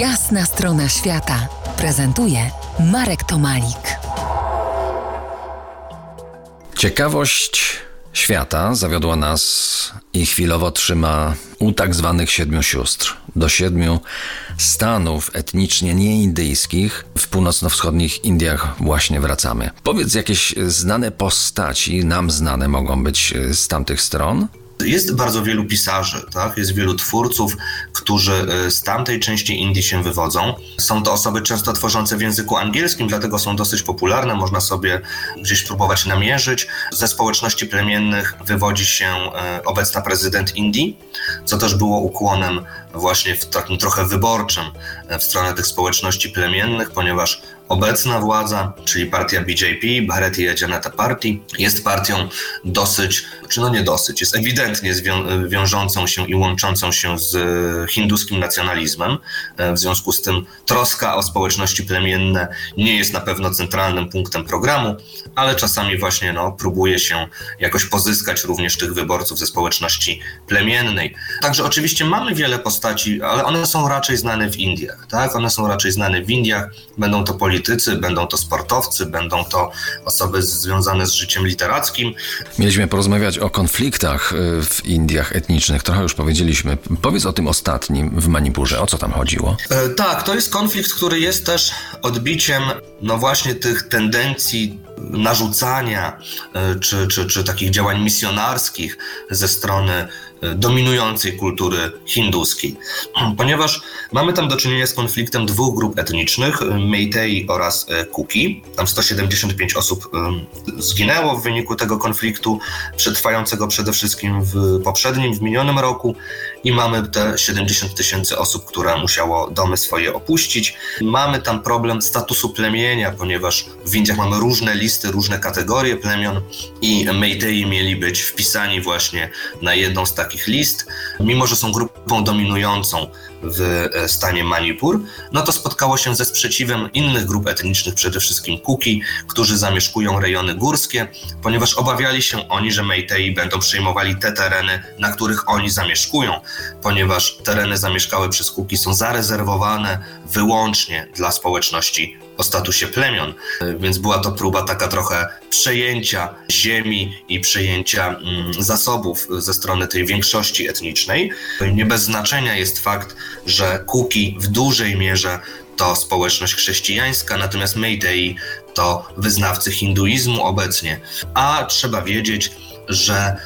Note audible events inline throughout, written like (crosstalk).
Jasna strona świata prezentuje Marek Tomalik. Ciekawość świata zawiodła nas i chwilowo trzyma u tak zwanych siedmiu sióstr. Do siedmiu stanów etnicznie nieindyjskich w północno-wschodnich Indiach właśnie wracamy. Powiedz, jakieś znane postaci, nam znane mogą być z tamtych stron? Jest bardzo wielu pisarzy, tak? jest wielu twórców, którzy y, z tamtej części Indii się wywodzą. Są to osoby często tworzące w języku angielskim, dlatego są dosyć popularne, można sobie gdzieś próbować namierzyć. Ze społeczności plemiennych wywodzi się y, obecna prezydent Indii, co też było ukłonem właśnie w takim trochę wyborczym y, w stronę tych społeczności plemiennych, ponieważ Obecna władza, czyli partia BJP, Bharatiya Janata Party, jest partią dosyć, czy no nie dosyć, jest ewidentnie zwią- wiążącą się i łączącą się z hinduskim nacjonalizmem. E, w związku z tym troska o społeczności plemienne nie jest na pewno centralnym punktem programu, ale czasami właśnie no, próbuje się jakoś pozyskać również tych wyborców ze społeczności plemiennej. Także oczywiście mamy wiele postaci, ale one są raczej znane w Indiach. Tak? One są raczej znane w Indiach, będą to politycy, politycy, będą to sportowcy, będą to osoby związane z życiem literackim. Mieliśmy porozmawiać o konfliktach y, w Indiach etnicznych, trochę już powiedzieliśmy. Powiedz o tym ostatnim w Manipurze, o co tam chodziło? E, tak, to jest konflikt, który jest też odbiciem, no właśnie tych tendencji narzucania e, czy, czy, czy takich działań misjonarskich ze strony E, dominującej kultury hinduskiej. (clears throat) Ponieważ mamy tam do czynienia z konfliktem dwóch grup etnicznych, e, Meitei oraz Kuki. Tam 175 osób zginęło w wyniku tego konfliktu, przetrwającego przede wszystkim w poprzednim, w minionym roku i mamy te 70 tysięcy osób, które musiało domy swoje opuścić. Mamy tam problem statusu plemienia, ponieważ w Indiach mamy różne listy, różne kategorie plemion i Meitei mieli być wpisani właśnie na jedną z takich list, mimo że są grupą dominującą w e, stanie Manipur, no to spotkało się ze sprzeciwem innych grup etnicznych, przede wszystkim Kuki, którzy zamieszkują rejony górskie, ponieważ obawiali się oni, że Meitei będą przejmowali te tereny, na których oni zamieszkują, ponieważ tereny zamieszkałe przez Kuki są zarezerwowane wyłącznie dla społeczności o statusie plemion, więc była to próba taka trochę przejęcia ziemi i przejęcia mm, zasobów ze strony tej większości etnicznej. Nie bez znaczenia jest fakt, że Kuki w dużej mierze to społeczność chrześcijańska, natomiast Meitei to wyznawcy hinduizmu obecnie. A trzeba wiedzieć, że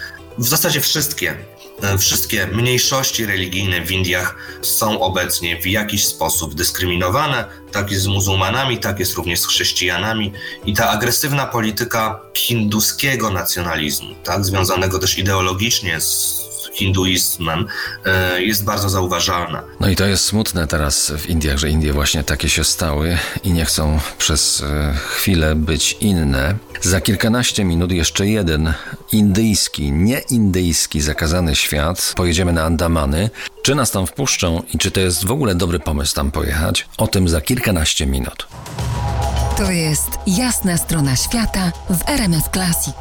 w zasadzie wszystkie E, wszystkie mniejszości religijne w Indiach są obecnie w jakiś sposób dyskryminowane. Tak jest z muzułmanami, tak jest również z chrześcijanami. I ta agresywna polityka hinduskiego nacjonalizmu, tak, związanego też ideologicznie z hinduizmem e, jest bardzo zauważalna. No i to jest smutne teraz w Indiach, że Indie właśnie takie się stały i nie chcą przez e, chwilę być inne. Za kilkanaście minut jeszcze jeden indyjski, nieindyjski zakazany świat. Pojedziemy na Andamany. Czy nas tam wpuszczą i czy to jest w ogóle dobry pomysł tam pojechać? O tym za kilkanaście minut. To jest jasna strona świata w RMS Classic.